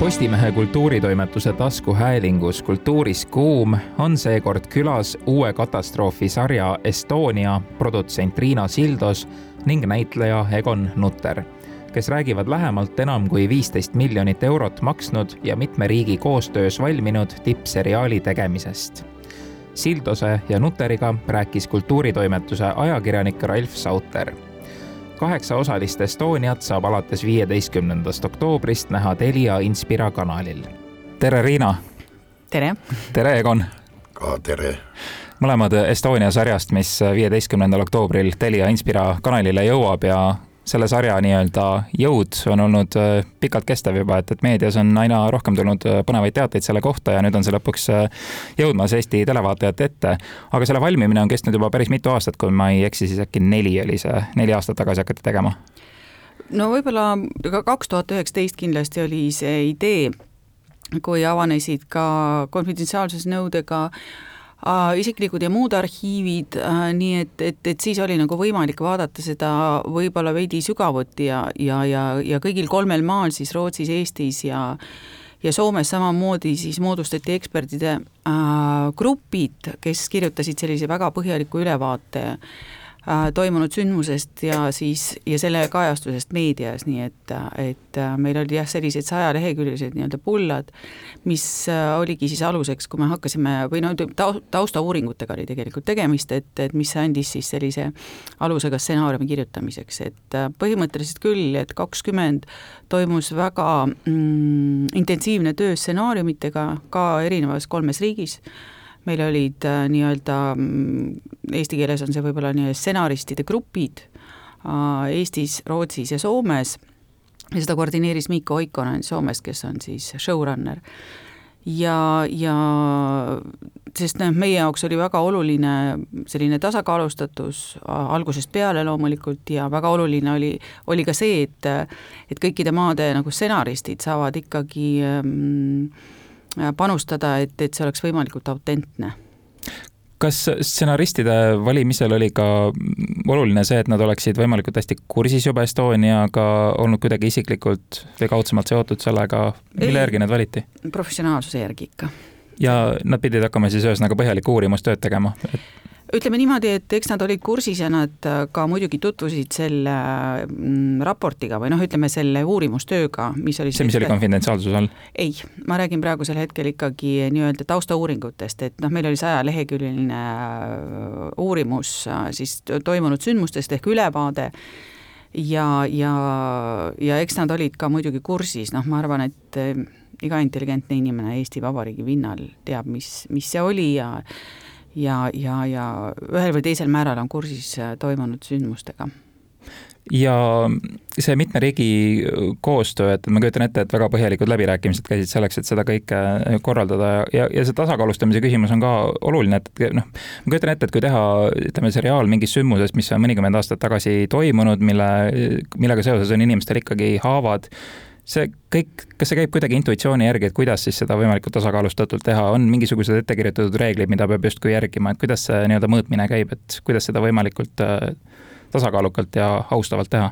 Postimehe kultuuritoimetuse taskuhäälingus Kultuuris kuum on seekord külas uue katastroofi sarja Estonia produtsent Riina Sildos ning näitleja Egon Nutter, kes räägivad lähemalt enam kui viisteist miljonit eurot maksnud ja mitme riigi koostöös valminud tippseriaali tegemisest. Sildose ja Nutteriga rääkis kultuuritoimetuse ajakirjanik Ralf Sauter kaheksaosalist Estoniat saab alates viieteistkümnendast oktoobrist näha Telia Inspira kanalil. tere, Riina! tere! tere, Egon! ka tere! mõlemad Estonia sarjast, mis viieteistkümnendal oktoobril Telia Inspira kanalile jõuab ja selle sarja nii-öelda jõud on olnud äh, pikalt kestev juba, et, et meedias on aina rohkem tulnud äh, põnevaid teateid selle kohta ja nüüd on see lõpuks äh, jõudmas Eesti televaatajate ette. aga selle valmimine on kestnud juba päris mitu aastat, kui ma ei eksi, siis äkki neli oli see, neli aastat tagasi hakati tegema? no võib-olla kaks tuhat üheksateist kindlasti oli see idee, kui avanesid ka konfidentsiaalsusnõudega äh, isiklikud ja muud arhiivid, nii et, et, et siis oli nagu võimalik vaadata seda võib-olla veidi sügavuti ja, ja, ja, ja kõigil kolmel maal siis Rootsis, Eestis ja ja Soomes samamoodi siis moodustati ekspertide äh, grupid, kes kirjutasid sellise väga põhjaliku ülevaate äh, Äh, toimunud sündmusest ja siis, ja selle kajastusest meedias, nii et, et äh, meil olid jah, sellised sajaleheküljelised nii-öelda pullad, mis äh, oligi siis aluseks, kui me hakkasime, või no taustauuringutega oli tegelikult tegemist, et, et mis andis siis sellise aluse ka stsenaariumi kirjutamiseks, et põhimõtteliselt küll, et kakskümmend toimus väga mm, intensiivne töö stsenaariumitega ka erinevas kolmes riigis meil olid äh, nii-öelda, mm, eesti keeles on see võib-olla nii stsenaristide grupid äh, Eestis, Rootsis ja Soomes ja seda koordineeris Miiko Oikonen Soomest, kes on siis showrunner. ja, ja sest noh, meie jaoks oli väga oluline selline tasakaalustatus algusest peale loomulikult ja väga oluline oli, oli ka see, et et kõikide maade nagu stsenaristid saavad ikkagi ähm, panustada, et, et see oleks võimalikult autentne kas stsenaristide valimisel oli ka oluline see, et nad oleksid võimalikult hästi kursis juba Estoniaga, olnud kuidagi isiklikult või kaudsemalt seotud sellega, mille järgi need valiti? professionaalsuse järgi ikka. ja nad pidid hakkama siis ühesõnaga põhjalikku uurimustööd tegema et...? Ütleme niimoodi, et eks nad olid kursis ja nad äh, ka muidugi tutvusid selle mm, raportiga või noh, ütleme selle uurimustööga, mis oli see, mis oli konfidentsiaalsuse all? ei, ma räägin praegusel hetkel ikkagi nii-öelda taustauuringutest, et noh, meil oli sajaleheküljeline äh, uurimus äh, siis toimunud sündmustest ehk ülevaade ja, ja, ja eks nad olid ka muidugi kursis, noh, ma arvan, et iga intelligentne inimene Eesti Vabariigi pinnal teab, mis, mis see oli ja ja, ja, ja ühel või teisel määral on kursis äh, toimunud sündmustega. Ja see mitme riigi koostöö, et ma kujutan ette, et väga põhjalikud läbirääkimised käisid selleks, et seda kõike korraldada ja, ja see tasakaalustamise küsimus on ka oluline, et noh, ma kujutan ette, et kui teha, ütleme, seriaal mingist sündmusest, mis on mõnikümmend aastat tagasi toimunud, mille, millega seoses on inimestel ikkagi haavad see kõik, kas see käib kuidagi intuitsiooni järgi, et kuidas siis seda võimalikult tasakaalustatult teha, on mingisugused ettekirjutatud reeglid, mida peab justkui järgima, et kuidas see nii-öelda mõõtmine käib, et kuidas seda võimalikult äh, tasakaalukalt ja austavalt teha?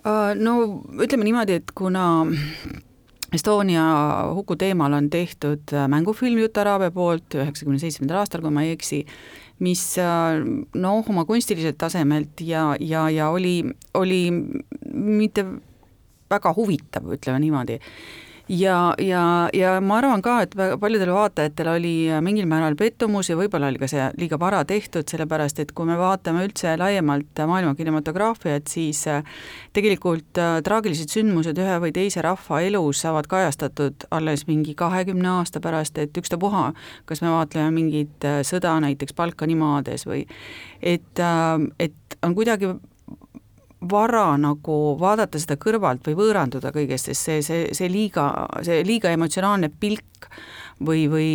Äh, no ütleme niimoodi, et kuna Estonia huku teemal on tehtud äh, mängufilm Juta Raabe poolt üheksakümne seitsmendal aastal, kui ma ei eksi, mis noh, oma kunstiliselt tasemelt ja, ja, ja oli, oli mitte väga huvitav, ütleme niimoodi. Ja, ja, ja ma arvan ka, et paljudel vaatajatel oli mingil määral pettumus ja võib-olla oli ka see liiga vara tehtud, sellepärast et kui me vaatame üldse laiemalt maailma kinematograafiat, siis äh, tegelikult äh, traagilised sündmused ühe või teise rahva elus saavad kajastatud alles mingi kahekümne aasta pärast, et ükstapuha, kas me vaatleme mingit äh, sõda näiteks Balkani maades või et, et on kuidagi vara nagu vaadata seda kõrvalt või võõranduda kõigest, sest see, see, see liiga, see liiga emotsionaalne pilk või, või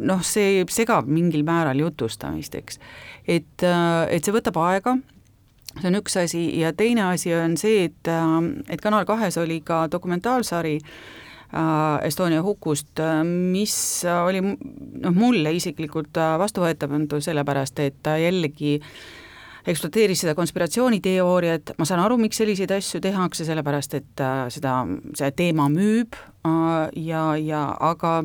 noh, see segab mingil määral jutustamist, eks. et, et see võtab aega, see on üks asi ja teine asi on see, et, et Kanal kahes oli ka dokumentaalsari äh, Estonia hukust, mis oli noh, mulle isiklikult vastuvõetamatu, sellepärast et ta jällegi äh, ekspluateeris seda konspiratsiooniteooriat, ma saan aru, miks selliseid asju tehakse, sellepärast et äh, seda, see teema müüb äh, ja, ja aga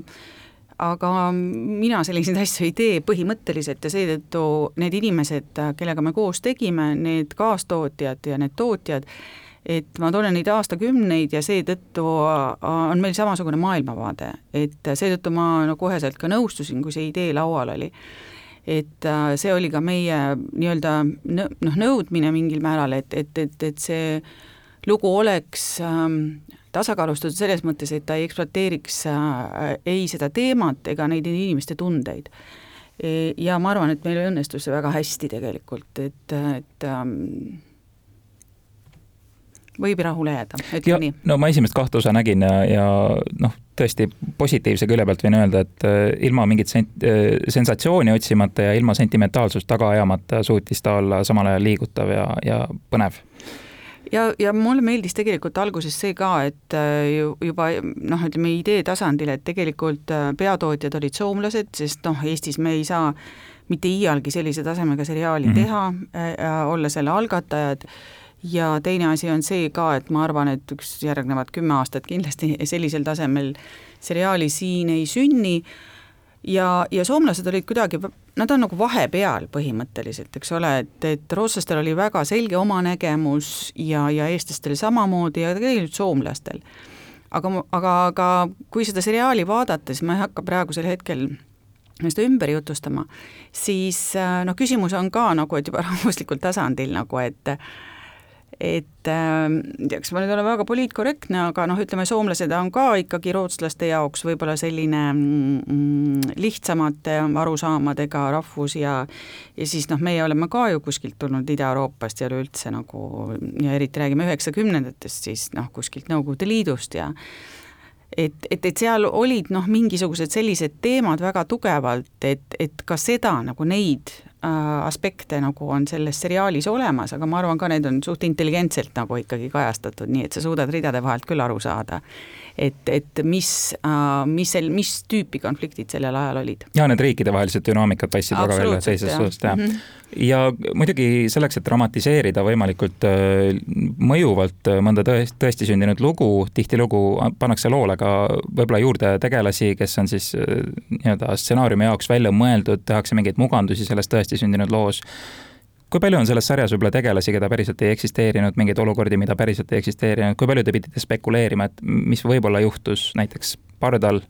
aga mina selliseid asju ei tee põhimõtteliselt ja seetõttu need inimesed, kellega me koos tegime, need kaastootjad ja need tootjad, et ma tunnen neid aastakümneid ja seetõttu on meil samasugune maailmavaade, et seetõttu ma no koheselt ka nõustusin, kui see idee laual oli et äh, see oli ka meie nii-öelda noh, nõudmine mingil määral, et, et, et, et see lugu oleks ähm, tasakaalustatud selles mõttes, et ta ei ekspluateeriks äh, ei seda teemat ega neid inimeste tundeid e,. ja ma arvan, et meil õnnestus see väga hästi tegelikult, et, et ähm, võib rahule jääda, ütleme nii. no ma esimest kahte osa nägin ja, ja noh, tõesti positiivse külje pealt võin öelda, et äh, ilma mingit sent-, äh, sensatsiooni otsimata ja ilma sentimentaalsust taga ajamata suutis ta olla samal ajal liigutav ja, ja põnev ja, ja mulle meeldis tegelikult alguses see ka, et äh, juba noh, ütleme idee tasandil, et tegelikult peatootjad olid soomlased, sest noh, Eestis me ei saa mitte iialgi sellise tasemega seriaali mm -hmm. teha äh,, olla selle algatajad ja teine asi on see ka, et ma arvan, et üks järgnevad kümme aastat kindlasti sellisel tasemel seriaali siin ei sünni ja, ja soomlased olid kuidagi, nad on nagu vahepeal põhimõtteliselt, eks ole, et, et rootslastel oli väga selge oma nägemus ja, ja eestlastel samamoodi ja tegelikult soomlastel. aga, aga, aga kui seda seriaali vaadata, siis ma ei hakka praegusel hetkel seda ümber jutustama, siis noh, küsimus on ka nagu, et juba rahvuslikul tasandil nagu, et et äh, eks ma nüüd olen väga poliitkorrektne, aga noh, ütleme, soomlased on ka ikkagi rootslaste jaoks võib-olla selline mm, lihtsamate arusaamadega rahvus ja ja siis noh, meie oleme ka ju kuskilt tulnud Ida-Euroopast ja üleüldse nagu ja eriti räägime üheksakümnendatest, siis noh, kuskilt Nõukogude Liidust ja et, et, et seal olid noh, mingisugused sellised teemad väga tugevalt, et, et ka seda nagu neid äh, aspekte nagu on selles seriaalis olemas, aga ma arvan ka, need on suht intelligentselt nagu ikkagi kajastatud, nii et sa suudad ridade vahelt küll aru saada et, et mis, äh, mis mis tüüpi konfliktid sellel ajal olid. ja need riikidevahelised dünaamikad paistsid väga välja teisest osast, jah mm. -hmm ja muidugi selleks, et dramatiseerida võimalikult äh, mõjuvalt äh, mõnda tõest, tõesti sündinud lugu, tihtilugu pannakse loole ka võib-olla juurde tegelasi, kes on siis nii-öelda stsenaariumi jaoks välja mõeldud, tehakse mingeid mugandusi selles tõesti sündinud loos kui palju on selles sarjas võib-olla tegelasi, keda päriselt ei eksisteerinud, mingeid olukordi, mida päriselt ei eksisteerinud, kui palju te pidite spekuleerima, et mis võib-olla juhtus näiteks pardal?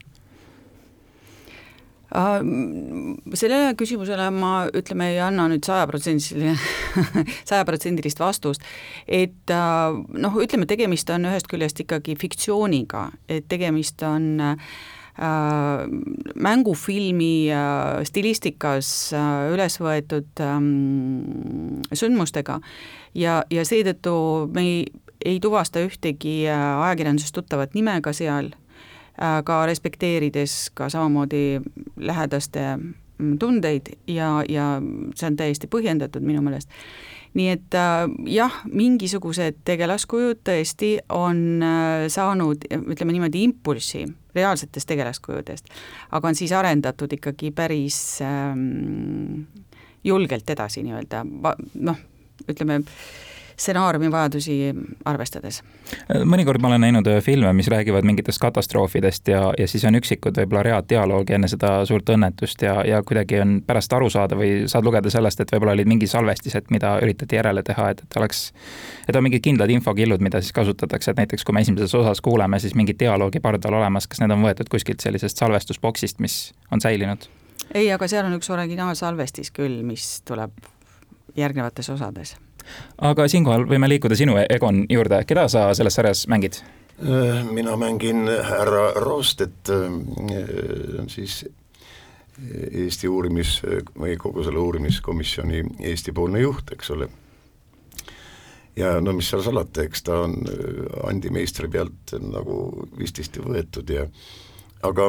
sellele küsimusele ma ütleme, ei anna nüüd sajaprotsendilise, sajaprotsendilist vastust, et äh, noh, ütleme, tegemist on ühest küljest ikkagi fiktsiooniga, et tegemist on Äh, mängufilmi äh, stilistikas äh, üles võetud ähm, sündmustega. Ja, ja seetõttu me ei, ei tuvasta ühtegi ajakirjandusest tuttavat nime ka seal, ka respekteerides ka samamoodi lähedaste mm, tundeid ja, ja see on täiesti põhjendatud minu meelest. Nii et äh, jah, mingisugused tegelaskujud tõesti on äh, saanud, ütleme niimoodi, impulssi reaalsetest tegelaskujudest, aga on siis arendatud ikkagi päris ähm, julgelt edasi nii-öelda, noh, ütleme stsenaariumi vajadusi arvestades. mõnikord ma olen näinud äh, filme, mis räägivad mingitest katastroofidest ja, ja siis on üksikud võib-olla read dialoogi enne seda suurt õnnetust ja, ja kuidagi on pärast aru saada või saad lugeda sellest, et võib-olla olid mingi salvestised, mida üritati järele teha, et, et oleks, et on mingid kindlad infokillud, mida siis kasutatakse, et näiteks kui me esimeses osas kuuleme siis mingit dialoogi pardal olemas, kas need on võetud kuskilt sellisest salvestusboksist, mis on säilinud? ei, aga seal on üks originaalsalvestis küll, mis tuleb järgnevates osades aga siinkohal võime liikuda sinu, Egon, juurde, keda sa selles sarjas mängid? Äh, mina mängin härra Roostet, äh, siis Eesti uurimis, või kogu selle uurimiskomisjoni Eesti-poolne juht, eks ole. ja no mis seal salata, eks ta on äh, Andi Meistri pealt nagu vististi võetud ja aga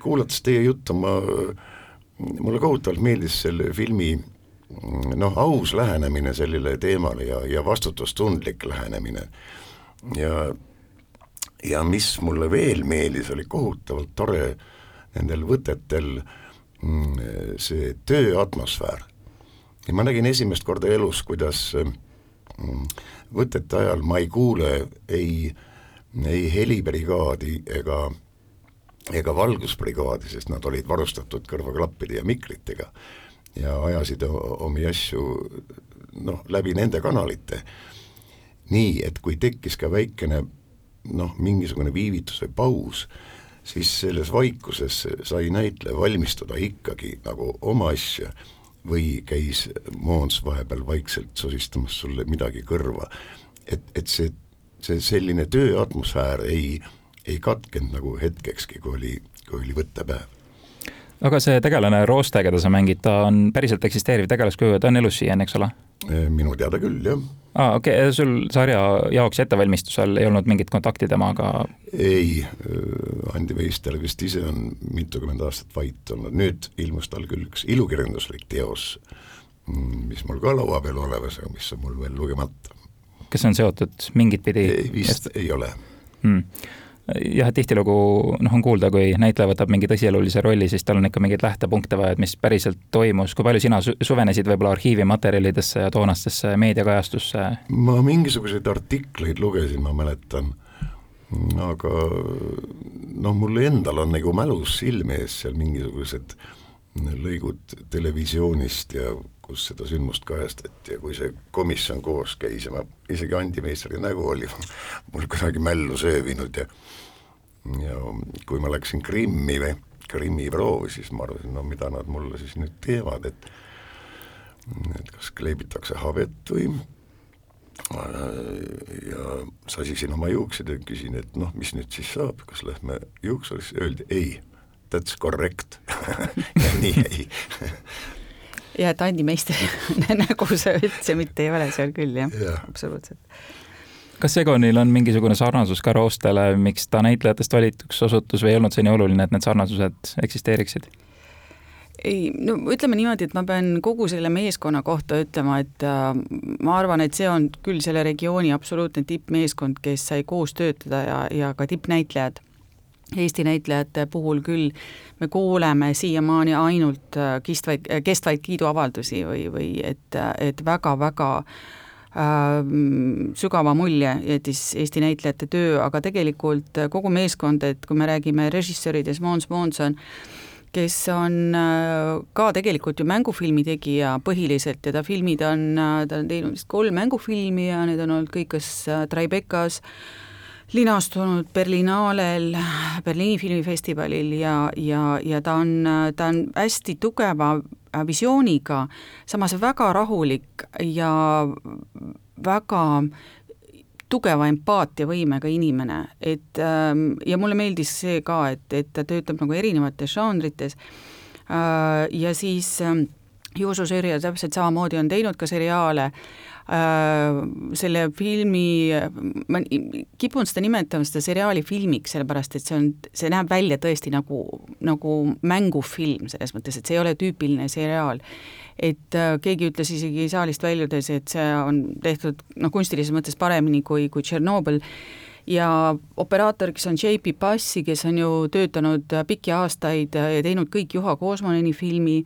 kuulates teie juttu, ma, mulle kohutavalt meeldis selle filmi noh, aus lähenemine sellele teemale ja, ja vastutustundlik lähenemine. ja, ja mis mulle veel meeldis, oli kohutavalt tore nendel võtetel mm, see tööatmosfäär. ja ma nägin esimest korda elus, kuidas mm, võtete ajal ma ei kuule ei, ei helibrigaadi ega ega valgusbrigaadi, sest nad olid varustatud kõrvaklappide ja miklitega ja ajasid omi asju noh, läbi nende kanalite. nii, et kui tekkis ka väikene noh, mingisugune viivitus või paus, siis selles vaikuses sai näitleja valmistuda ikkagi nagu oma asja või käis Moons vahepeal vaikselt sosistamas sulle midagi kõrva. et, et see, see selline tööatmosfäär ei, ei katkenud nagu hetkekski, kui oli, kui oli võttepäev aga see tegelane Rooste, keda sa mängid, ta on päriselt eksisteeriv tegelaskuju, ta on elus siiani, eks ole? minu teada küll, jah. aa, okei okay., sul sarja jaoks ettevalmistusel ei olnud mingit kontakti temaga? ei, Andi Veistel vist ise on mitukümmend aastat vait olnud, nüüd ilmus tal küll üks ilukirjanduslik teos, mm, mis mul ka laua peal olemas, aga mis on mul veel lugemata. kas see on seotud mingit pidi? vist Est... ei ole hmm jah, et tihtilugu noh, on kuulda, kui näitleja võtab mingi tõsielulise rolli, siis tal on ikka mingeid lähtepunkte vaja, et mis päriselt toimus, kui palju sina suvenesid võib-olla arhiivimaterjalidesse ja toonastesse meediakajastusse? ma mingisuguseid artikleid lugesin, ma mäletan, aga noh, mul endal on nagu mälus silme ees seal mingisugused lõigud televisioonist ja kus seda sündmust kajastati ja kui see komisjon koos käis ja ma, isegi Andi Meistri nägu oli mul kuidagi mällu söövinud ja ja kui ma läksin Krimmi või Krimmi proovi, siis ma arvasin, no mida nad mulle siis nüüd teevad, et et kas kleebitakse habet või ja sasisin oma juuksed ja küsin, et noh, mis nüüd siis saab, kas lähme juuksurisse, öeldi ei, that's correct. Nii jäi ja et Andi Meistri nägu see üldse mitte ei ole seal küll jah ja., absoluutselt kas Egonil on mingisugune sarnasus ka Roostele, miks ta näitlejatest valituks osutus või ei olnud see nii oluline, et need sarnasused eksisteeriksid? ei, no ütleme niimoodi, et ma pean kogu selle meeskonna kohta ütlema, et äh, ma arvan, et see on küll selle regiooni absoluutne tippmeeskond, kes sai koos töötada ja, ja ka tippnäitlejad. Eesti näitlejate puhul küll. Me kuuleme siiamaani ainult äh, kestvaid, kestvaid kiiduavaldusi või, või et, et väga-väga äh, äh, sügava mulje jättis Eesti näitlejate töö, aga tegelikult kogu meeskond, et kui me räägime režissööridest, Måns Månson, kes on äh, ka tegelikult ju mängufilmi tegija põhiliselt ja ta filmid on, äh, ta on teinud vist kolm mängufilmi ja need on olnud kõik kas äh, Tribeccas, linastunud Berlinaalel, Berliini filmifestivalil ja, ja, ja ta on, ta on hästi tugeva visiooniga, samas väga rahulik ja väga tugeva empaatiavõimega inimene, et ähm, ja mulle meeldis see ka, et, et ta töötab nagu erinevates žanrites. Äh, ja siis ähm, Juuso Sörja täpselt samamoodi on teinud ka seriaale. Äh, selle filmi, ma kipun seda nimetama, seda seriaali filmiks, sellepärast et see on, see näeb välja tõesti nagu, nagu mängufilm, selles mõttes, et see ei ole tüüpiline seriaal. et äh, keegi ütles isegi saalist väljudes, et see on tehtud noh, kunstilises mõttes paremini kui, kui Tšernobõl, ja operaator, kes on JP Passi, kes on ju töötanud pikki aastaid ja teinud kõik Juha Koosmaneni filmi,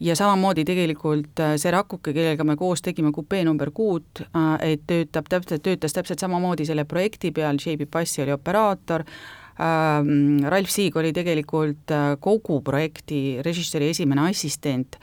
ja samamoodi tegelikult äh, see rakuke, kellega me koos tegime kupee number kuut, äh, et töötab täpselt, töötas täpselt samamoodi selle projekti peal, JB Passi oli operaator, ähm, Ralf Siig oli tegelikult äh, kogu projekti režissööri esimene assistent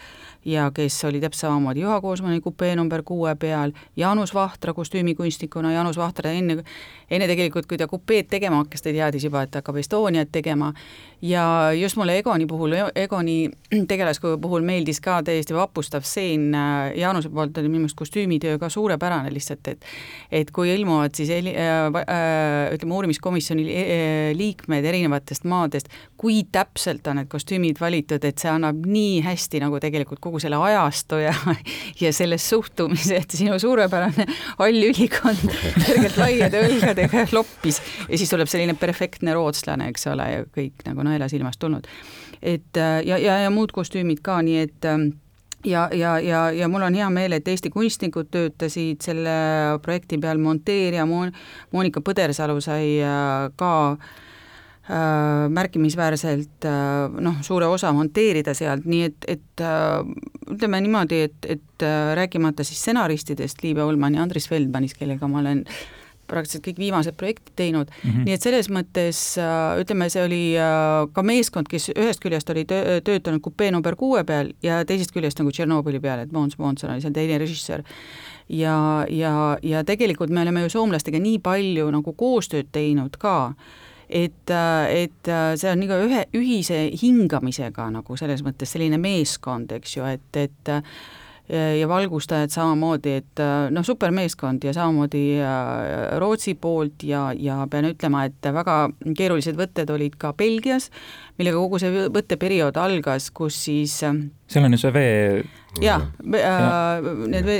ja kes oli täpselt samamoodi Juha Koosmani kupee number kuue peal, Jaanus Vahtra kostüümikunstnikuna, Jaanus Vahtra enne, enne tegelikult, kui ta kupeed tegema hakkas, ta teadis juba, et hakkab Estoniat tegema ja just mulle Egoni puhul, Egoni tegelaskuju puhul meeldis ka täiesti vapustav stseen äh, Jaanuse poolt oli minu meelest kostüümitöö ka suurepärane lihtsalt, et et kui ilmuvad siis äh, äh, ütleme, uurimiskomisjoni äh, liikmed erinevatest maadest, kui täpselt on need kostüümid valitud, et see annab nii hästi nagu tegelikult kogu selle ajastu ja ja selles suhtumise, et sinu suurepärane hall ülikond kergelt laiade õlgadega loppis ja siis tuleb selline perfektne rootslane, eks ole, ja kõik nagu naela silmast tulnud. et ja, ja, ja muud kostüümid ka, nii et ähm, ja, ja, ja, ja mul on hea meel, et Eesti kunstnikud töötasid selle projekti peal, monteerija Moon-, Monika Põdersalu sai äh, ka äh, märkimisväärselt äh, noh, suure osa monteerida sealt, nii et, et äh, ütleme niimoodi, et, et äh, rääkimata siis stsenaristidest, Liive Ullmann ja Andris Feldmanis, kellega ma olen praktiliselt kõik viimased projektid teinud mm, -hmm. nii et selles mõttes äh, ütleme, see oli äh, ka meeskond, kes ühest küljest oli töö, töötanud kupee number kuue peal ja teisest küljest nagu Tšernobõli peal, et Måns Månsson oli seal teine režissöör. ja, ja, ja tegelikult me oleme ju soomlastega nii palju nagu koostööd teinud ka, et, äh, et see on nagu ühe, ühise hingamisega nagu selles mõttes selline meeskond, eks ju, et, et ja valgustajad samamoodi, et äh, noh, supermeeskond ja samamoodi äh, Rootsi poolt ja, ja pean ütlema, et väga keerulised võtted olid ka Belgias, millega kogu see võtteperiood algas, kus siis äh, seal on ju see vee jah äh,, need vee,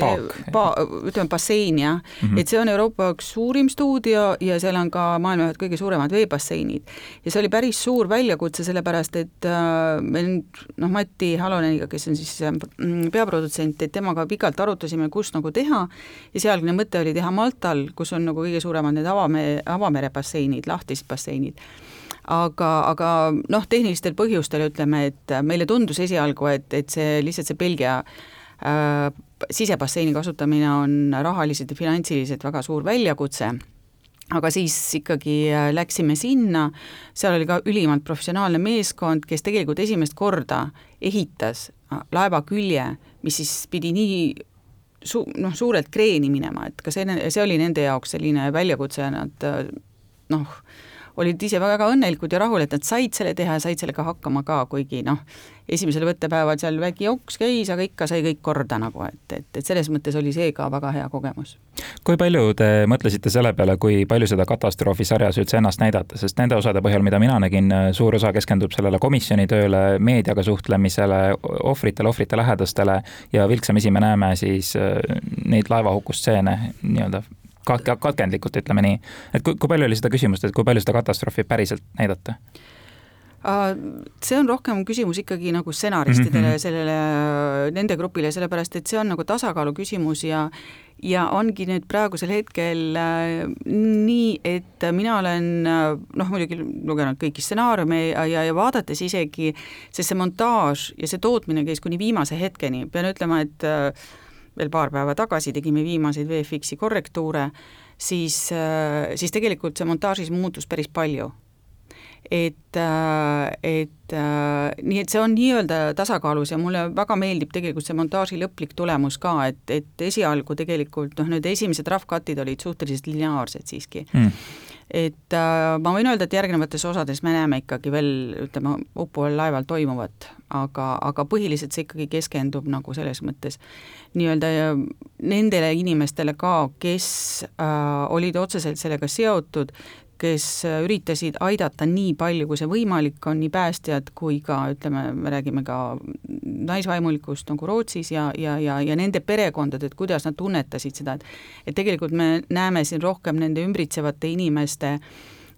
pa-, ütleme bassein jah. Mm, -hmm. et see on Euroopa üks suurim stuudio ja seal on ka maailma ühed kõige suuremad veebasseinid. ja see oli päris suur väljakutse, sellepärast et äh, me nüüd noh, Mati Haloneniga, kes on siis äh, peaprodutsent, et temaga pikalt arutasime, kus nagu teha. Ja sealgne mõte oli teha Maltal, kus on nagu kõige suuremad need avamere, avamere basseinid, lahtised basseinid aga, aga noh, tehnilistel põhjustel ütleme, et meile tundus esialgu, et, et see lihtsalt see Belgia äh, sisebasseini kasutamine on rahaliselt ja finantsiliselt väga suur väljakutse. Aga siis ikkagi äh, läksime sinna, seal oli ka ülimalt professionaalne meeskond, kes tegelikult esimest korda ehitas äh, laeva külje, mis siis pidi nii su-, noh, suurelt kreeni minema, et ka see, see oli nende jaoks selline väljakutse ja nad äh, noh, olid ise väga õnnelikud ja rahul, et nad said selle teha ja said sellega hakkama ka, kuigi noh, esimesel võttepäeval seal väike joks käis, aga ikka sai kõik korda nagu, et, et, et selles mõttes oli see ka väga hea kogemus. kui palju te mõtlesite selle peale, kui palju seda katastroofisarjas üldse ennast näidata, sest nende osade põhjal, mida mina nägin, suur osa keskendub sellele komisjoni tööle, meediaga suhtlemisele, ohvritele, ohvrite lähedastele ja vilksamisi me näeme siis äh, neid laevahukustseene nii-öelda katkendlikult, ütleme nii. et kui, kui palju oli seda küsimust, et kui palju seda katastroofi päriselt näidata? see on rohkem küsimus ikkagi nagu stsenaristidele mm, -hmm. sellele, nende grupile, sellepärast et see on nagu tasakaalu küsimus ja ja ongi nüüd praegusel hetkel äh, nii, et mina olen äh, noh, muidugi lugenud kõiki stsenaariume ja, ja, ja vaadates isegi, sest see montaaž ja see tootmine käis kuni viimase hetkeni, pean ütlema, et äh, veel paar päeva tagasi tegime viimaseid VFX-i korrektuure, siis, äh, siis tegelikult see montaažis muutus päris palju. et, äh, et äh, nii, et see on nii-öelda tasakaalus ja mulle väga meeldib tegelikult see montaaži lõplik tulemus ka, et, et esialgu tegelikult noh, need esimesed rough cut'id olid suhteliselt lineaarsed siiski mm et äh, ma võin öelda, et järgnevates osades me näeme ikkagi veel ütleme, uppuval laeval toimuvat, aga, aga põhiliselt see ikkagi keskendub nagu selles mõttes nii-öelda nendele inimestele ka, kes äh, olid otseselt sellega seotud, kes üritasid aidata nii palju, kui see võimalik on, nii päästjad kui ka ütleme, me räägime ka naisvaimulikust nagu Rootsis ja, ja, ja, ja nende perekondad, et kuidas nad tunnetasid seda, et et tegelikult me näeme siin rohkem nende ümbritsevate inimeste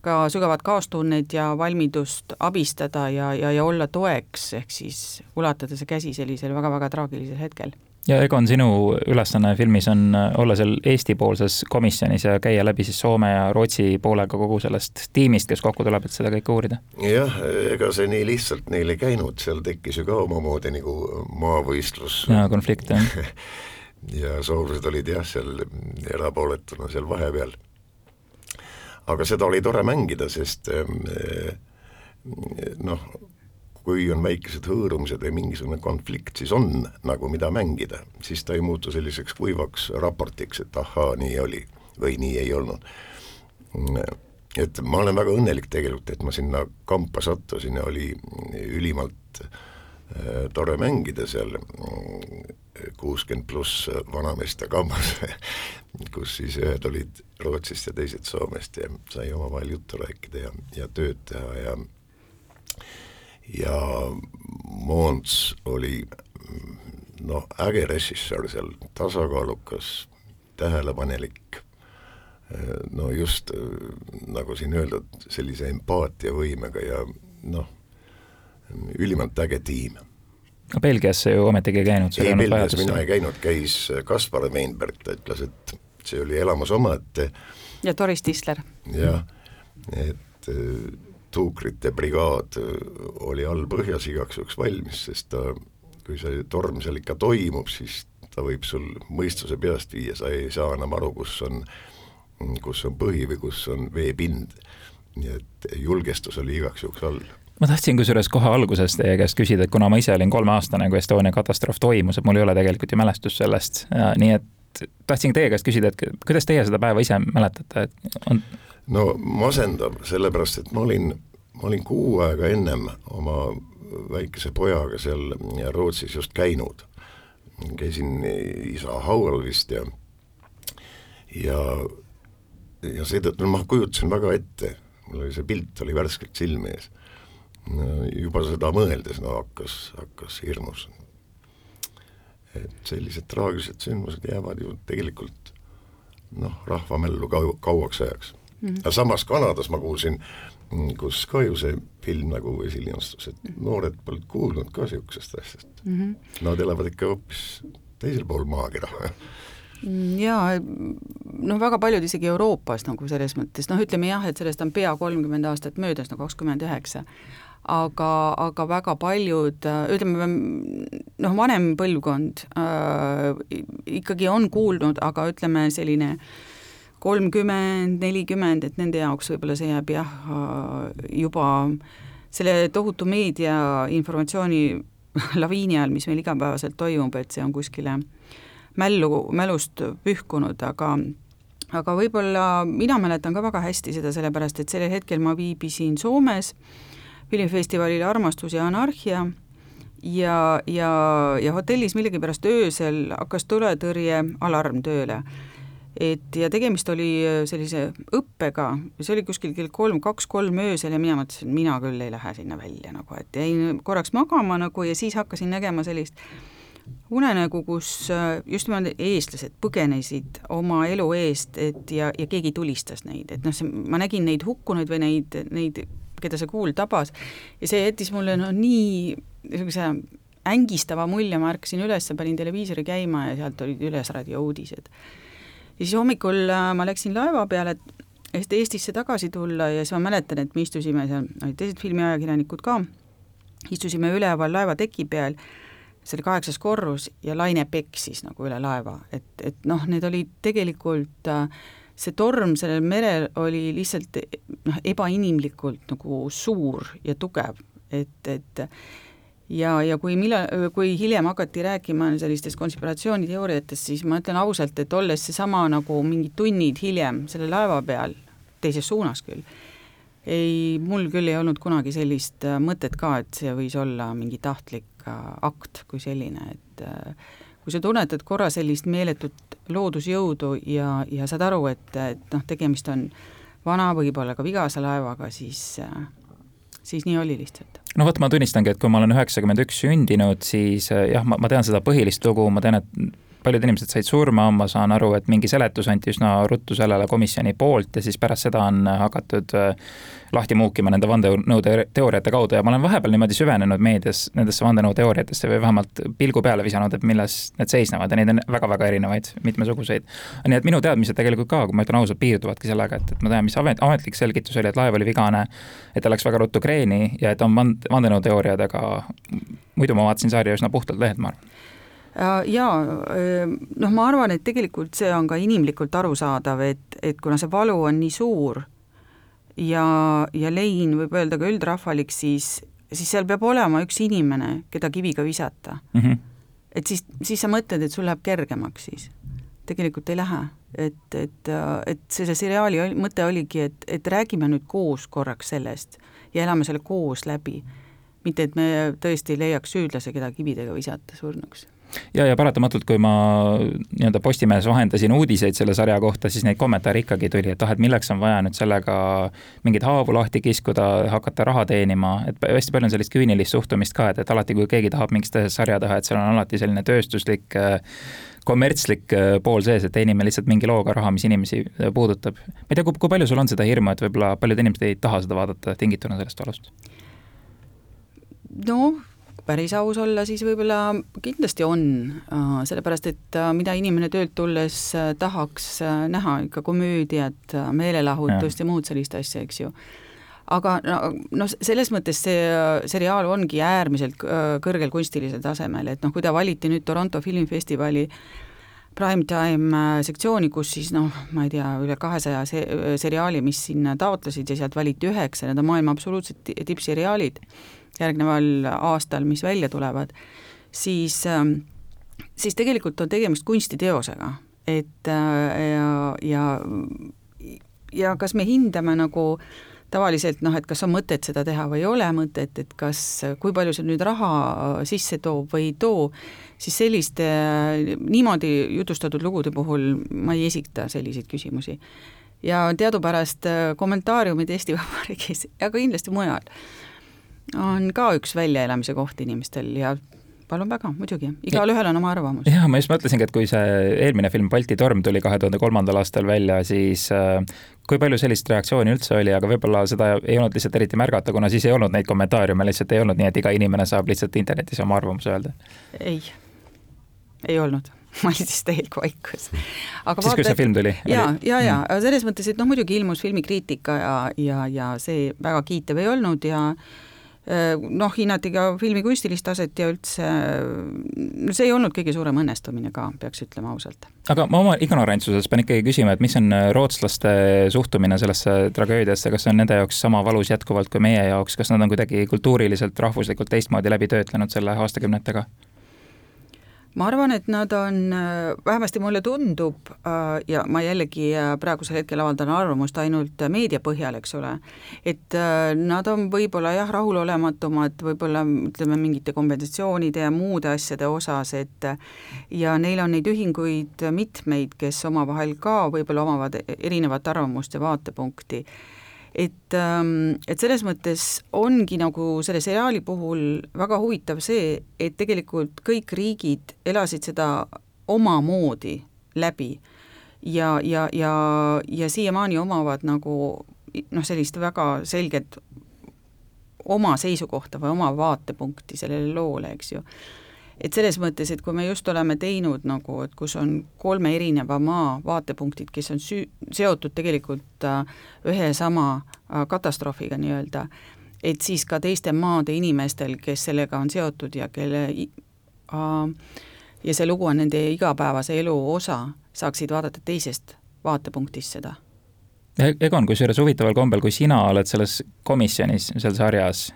ka sügavat kaastunnet ja valmidust abistada ja, ja, ja olla toeks, ehk siis ulatada see käsi sellisel väga-väga traagilisel hetkel ja Egon, sinu ülesanne filmis on äh, olla seal Eesti-poolses komisjonis ja käia läbi siis Soome ja Rootsi poolega kogu sellest tiimist, kes kokku tuleb, et seda kõike uurida? jah, ega see nii lihtsalt neil ei käinud, seal tekkis ju ka omamoodi nagu maavõistlus. jaa, konflikt, jah ja soomlased olid jah, seal erapooletuna seal vahepeal. aga seda oli tore mängida, sest ähm, noh, kui on väikesed hõõrumised või mingisugune konflikt, siis on nagu mida mängida, siis ta ei muutu selliseks kuivaks raportiks, et ahaa, nii oli või nii ei olnud. et ma olen väga õnnelik tegelikult, et ma sinna kampa sattusin ja oli ülimalt äh, tore mängida seal kuuskümmend pluss vanameeste kambas kus siis ühed olid Rootsist ja teised Soomest ja sai omavahel juttu rääkida ja, ja tööd teha ja ja Moons oli noh, äge režissöör seal, tasakaalukas, tähelepanelik, no just nagu siin öeldud, sellise empaatiavõimega ja noh, ülimalt äge tiim. no Belgias ju ometigi ei käinud? ei, Belgias mina ei käinud, käis Kaspar Weinberg, ta ütles, et see oli elamus omaette. ja Doris Tisler. jah, et tuukrite brigaad oli all põhjas igaks juhuks valmis, sest ta, kui see torm seal ikka toimub, siis ta võib sul mõistuse peast viia, sa ei saa enam aru, kus on, kus on põhi või kus on veepind. nii et julgestus oli igaks juhuks all ma tahtsin kusjuures kohe alguses teie käest küsida, et kuna ma ise olin kolmeaastane, kui Estonia katastroof toimus, et mul ei ole tegelikult ju mälestust sellest, nii et tahtsin teie käest küsida, et kuidas teie seda päeva ise mäletate, et on? No masendav, sellepärast et ma olin, ma olin kuu aega ennem oma väikese pojaga seal Rootsis just käinud. käisin isa haual vist ja, ja, ja seetõttu ma kujutasin väga ette, mul oli see pilt oli värskelt silme ees juba seda mõeldes no hakkas, hakkas hirmus. et sellised traagilised sündmused jäävad ju tegelikult noh, rahvamällu kau-, kauaks ajaks mm. -hmm. aga samas Kanadas ma kuulsin, kus ka ju see film nagu esilinastus, et mhm. noored polnud kuulnud ka niisugusest asjast mm. -hmm. Nad elavad ikka hoopis teisel pool maakera mm, jaa, noh, väga paljud isegi Euroopas nagu selles mõttes, noh, ütleme jah, et sellest on pea kolmkümmend aastat möödas, no kakskümmend üheksa, aga, aga väga paljud, ütleme noh, vanem põlvkond äh, ikkagi on kuulnud, aga ütleme, selline kolmkümmend, nelikümmend, et nende jaoks võib-olla see jääb jah, juba selle tohutu meedia informatsiooni laviini all, mis meil igapäevaselt toimub, et see on kuskile mällu, mälust pühkunud, aga aga võib-olla mina mäletan ka väga hästi seda, sellepärast et sellel hetkel ma viibisin Soomes filmifestivalil Armastus ja anarhia ja, ja, ja hotellis millegipärast öösel hakkas tuletõrje alarm tööle. Et ja tegemist oli äh, sellise õppega, see oli kuskil kell kolm, kaks-kolm öösel ja mina mõtlesin, mina küll ei lähe sinna välja nagu, et jäin korraks magama nagu ja siis hakkasin nägema sellist unenägu, kus äh, just nimelt eestlased põgenesid oma elu eest, et ja, ja keegi tulistas neid, et noh, see, ma nägin neid hukkunuid või neid, neid keda see kuul tabas ja see jättis mulle no nii niisuguse ängistava mulje, ma ärkasin üles, panin televiisori käima ja sealt olid üles raadiouudised. Ja siis hommikul äh, ma läksin laeva peale, et Eestisse tagasi tulla ja siis ma mäletan, et me istusime seal, olid teised filmiajakirjanikud ka, istusime üleval laeva teki peal, see oli kaheksas korrus ja laine peksis nagu üle laeva, et, et noh, need olid tegelikult äh, see torm sellel merel oli lihtsalt noh, ebainimlikult nagu suur ja tugev, et, et ja, ja kui millal, kui hiljem hakati rääkima sellistest konspiratsiooniteooriatest, siis ma ütlen ausalt, et olles seesama nagu mingid tunnid hiljem selle laeva peal, teises suunas küll, ei, mul küll ei olnud kunagi sellist äh, mõtet ka, et see võis olla mingi tahtlik äh, akt kui selline, et äh, kui sa tunnetad korra sellist meeletut loodusjõudu ja, ja saad aru, et, et noh, tegemist on vana, võib-olla ka vigase laevaga, siis, siis nii oli lihtsalt. No vot, ma tunnistangi, et kui ma olen üheksakümmend üks sündinud, siis jah, ma, ma tean seda põhilist lugu, ma tean, et paljud inimesed said surma, ma saan aru, et mingi seletus anti üsna ruttu sellele komisjoni poolt ja siis pärast seda on hakatud äh, lahti muukima nende vandenõuteooriate kaudu ja ma olen vahepeal niimoodi süvenenud meedias nendesse vandenõuteooriatesse või vähemalt pilgu peale visanud, et milles need seisnevad ja neid on väga-väga erinevaid, mitmesuguseid. nii et minu teadmised tegelikult ka, kui ma ütlen ausalt, piirduvadki sellega, et, et ma tean, mis amet, ametlik selgitus oli, et laev oli vigane, et ta läks väga ruttu kreeni ja et on vand-, vandenõuteooriad, aga muidu ma vaatasin sarja üsna puhtalt lehelt, ma arvan jaa, noh, ma arvan, et tegelikult see on ka inimlikult arusaadav, et, et kuna see valu on nii suur ja, ja lein võib öelda ka üldrahvalik, siis, siis seal peab olema üks inimene, keda kiviga visata mm. -hmm. et siis, siis sa mõtled, et sul läheb kergemaks siis. tegelikult ei lähe, et, et, et selle seriaali mõte oligi, et, et räägime nüüd koos korraks sellest ja elame selle koos läbi. mitte, et me tõesti leiaks süüdlase, keda kividega visata surnuks ja, ja paratamatult, kui ma nii-öelda Postimehes vahendasin uudiseid selle sarja kohta, siis neid kommentaare ikkagi tuli, et ah, et milleks on vaja nüüd sellega mingeid haavu lahti kiskuda, hakata raha teenima, et hästi palju on sellist küünilist suhtumist ka, et, et alati, kui keegi tahab mingit sarja teha, et seal on alati selline tööstuslik kommertslik pool sees, et teenime lihtsalt mingi looga raha, mis inimesi puudutab. ma ei tea, kui palju sul on seda hirmu, et võib-olla paljud inimesed ei taha seda vaadata tingituna sellest valust? noh, päris aus olla, siis võib-olla kindlasti on, äh, sellepärast et äh, mida inimene töölt tulles äh, tahaks näha, ikka komöödiat, meelelahutust ja, ja muud sellist asja, eks ju. aga no, noh, selles mõttes see seriaal ongi äärmiselt kõrgel kunstilisel tasemel, et noh, kui ta valiti nüüd Toronto filmifestivali primetime sektsiooni, kus siis noh, ma ei tea, üle kahesaja se-, seriaali, mis sinna taotlesid ja sealt valiti üheksa, need on maailma absoluutsed tippseriaalid järgneval aastal, mis välja tulevad, siis, ähm, siis tegelikult on tegemist kunstiteosega, et äh, ja, ja ja kas me hindame nagu tavaliselt noh, et kas on mõtet seda teha või ei ole mõtet, et kas, kui palju see nüüd raha sisse toob või ei too, siis selliste niimoodi jutustatud lugude puhul ma ei esita selliseid küsimusi. ja teadupärast kommentaariumid Eesti Vabariigis ja kindlasti mujal on ka üks väljaelamise koht inimestel ja palun väga, muidugi, igalühel on oma arvamus. jah, ma just mõtlesingi, et kui see eelmine film Balti torm tuli kahe tuhande kolmandal aastal välja, siis äh, kui palju sellist reaktsiooni üldse oli, aga võib-olla seda ei olnud lihtsalt eriti märgata, kuna siis ei olnud neid kommentaariume, lihtsalt ei olnud nii, et iga inimene saab lihtsalt internetis oma arvamuse öelda? ei, ei olnud ma olin siis täielik vaikus. aga siis, kui see film tuli? ja, ja, ja selles mõttes, et noh, muidugi ilmus filmikriitika ja, ja, ja see väga kiitev ei olnud ja Äh, noh, hinnati ka filmi kunstilist taset ja üldse no see ei olnud kõige suurem õnnestumine ka, peaks ütlema ausalt. aga ma oma ignorantsuses pean ikkagi küsima, et mis on rootslaste suhtumine sellesse tragöödiasse, kas see on nende jaoks sama valus jätkuvalt kui meie jaoks, kas nad on kuidagi kultuuriliselt, rahvuslikult teistmoodi läbi töötlenud selle aastakümnetega? Ma arvan, et nad on, äh, vähemasti mulle tundub äh, ja ma jällegi äh, praegusel hetkel avaldan arvamust ainult meedia põhjal, eks ole, et nad on võib-olla jah, rahulolematumad võib-olla ütleme, mingite kompensatsioonide ja muude asjade osas, et ja neil on neid ühinguid mitmeid, kes omavahel ka võib-olla omavad erinevat arvamust ja vaatepunkti et, ähm, et selles mõttes ongi nagu selle seriaali puhul väga huvitav see, et tegelikult kõik riigid elasid seda omamoodi läbi. Ja, ja, ja, ja siiamaani omavad nagu noh, sellist väga selget oma seisukohta või oma vaatepunkti sellele loole, eks ju et selles mõttes, et kui me just oleme teinud nagu, et kus on kolme erineva maa vaatepunktid, kes on süü-, seotud tegelikult äh, ühe sama äh, katastroofiga nii-öelda, et siis ka teiste maade inimestel, kes sellega on seotud ja kelle äh, ja see lugu on nende igapäevase elu osa, saaksid vaadata teisest vaatepunktist seda. E-, Egon, kusjuures huvitaval kombel, kui sina oled selles komisjonis, seal sarjas,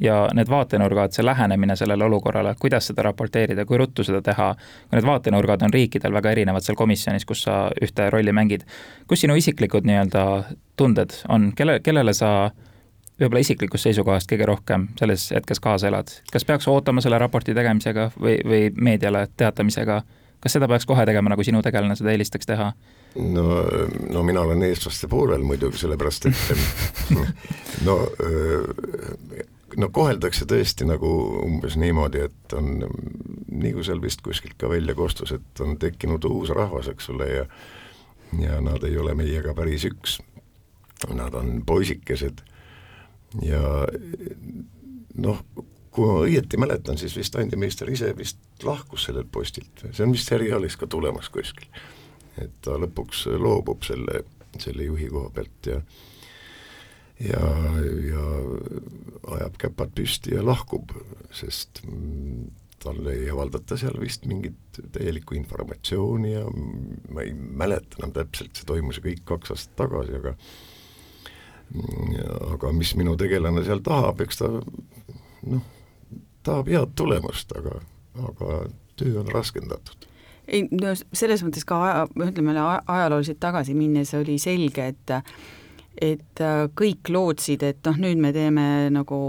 ja need vaatenurgad, see lähenemine sellele olukorrale, kuidas seda raporteerida, kui ruttu seda teha, kui need vaatenurgad on riikidel väga erinevad seal komisjonis, kus sa ühte rolli mängid, kus sinu isiklikud nii-öelda tunded on, kelle, kellele sa võib-olla isiklikust seisukohast kõige rohkem selles hetkes kaasa elad, kas peaks ootama selle raporti tegemisega või, või meediale teatamisega, kas seda peaks kohe tegema, nagu sinu tegelane seda eelistaks teha? no, no mina olen eestlaste poolel muidugi, sellepärast et no no koheldakse tõesti nagu umbes niimoodi, et on, nagu seal vist kuskilt ka välja kostus, et on tekkinud uus rahvas, eks ole, ja ja nad ei ole meiega päris üks. Nad on poisikesed ja noh, kui ma õieti mäletan, siis vist Andi Meister ise vist lahkus sellelt postilt, see on vist seriaalis ka tulemas kuskil. et ta lõpuks loobub selle, selle juhi koha pealt ja ja, ja ajab käpad püsti ja lahkub, sest talle ei avaldata seal vist mingit täielikku informatsiooni ja ma ei mäleta enam täpselt, see toimus kõik kaks aastat tagasi, aga aga mis minu tegelane seal tahab, eks ta noh, tahab head tulemust, aga, aga töö on raskendatud. Ei no selles mõttes ka aja, ütleme ajalooliselt tagasi minnes oli selge, et et äh, kõik lootsid, et noh, nüüd me teeme nagu,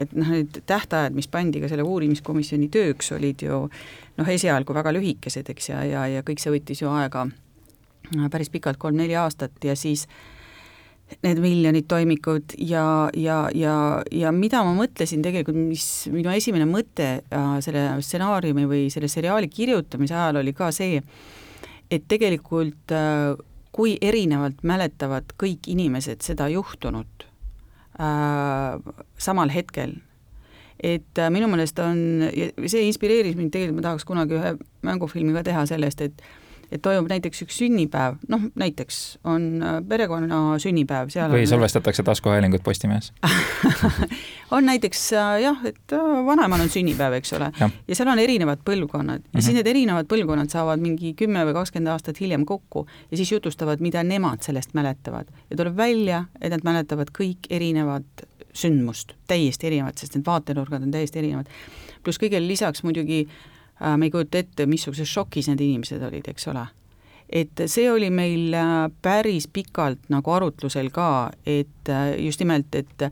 et noh, need tähtajad, mis pandi ka selle uurimiskomisjoni tööks, olid ju noh, esialgu väga lühikesed, eks, ja, ja, ja kõik see võttis ju aega päris pikalt, kolm-neli aastat ja siis need miljonid toimikud ja, ja, ja, ja mida ma mõtlesin tegelikult, mis minu esimene mõte äh, selle stsenaariumi või selle seriaali kirjutamise ajal oli ka see, et tegelikult äh, kui erinevalt mäletavad kõik inimesed seda juhtunut äh, samal hetkel. et äh, minu meelest on, see inspireeris mind tegelikult, ma tahaks kunagi ühe mängufilmi ka teha sellest, et et toimub näiteks üks sünnipäev, noh näiteks on äh, perekonna sünnipäev, seal või on, salvestatakse taskuhäälingut Postimehes on näiteks äh, jah, et äh, vanaemal on sünnipäev, eks ole, ja seal on erinevad põlvkonnad ja mm -hmm. siis mhm. need erinevad põlvkonnad saavad mingi kümme või kakskümmend aastat hiljem kokku ja siis jutustavad, mida nemad sellest mäletavad ja tuleb välja, et nad mäletavad kõik erinevat sündmust, täiesti erinevat, sest need vaatenurgad on täiesti erinevad. pluss kõigele lisaks muidugi äh, Äh, me ei kujuta ette, missuguses šokis need inimesed olid, eks ole. et see oli meil äh, päris pikalt nagu arutlusel ka, et äh, just nimelt, et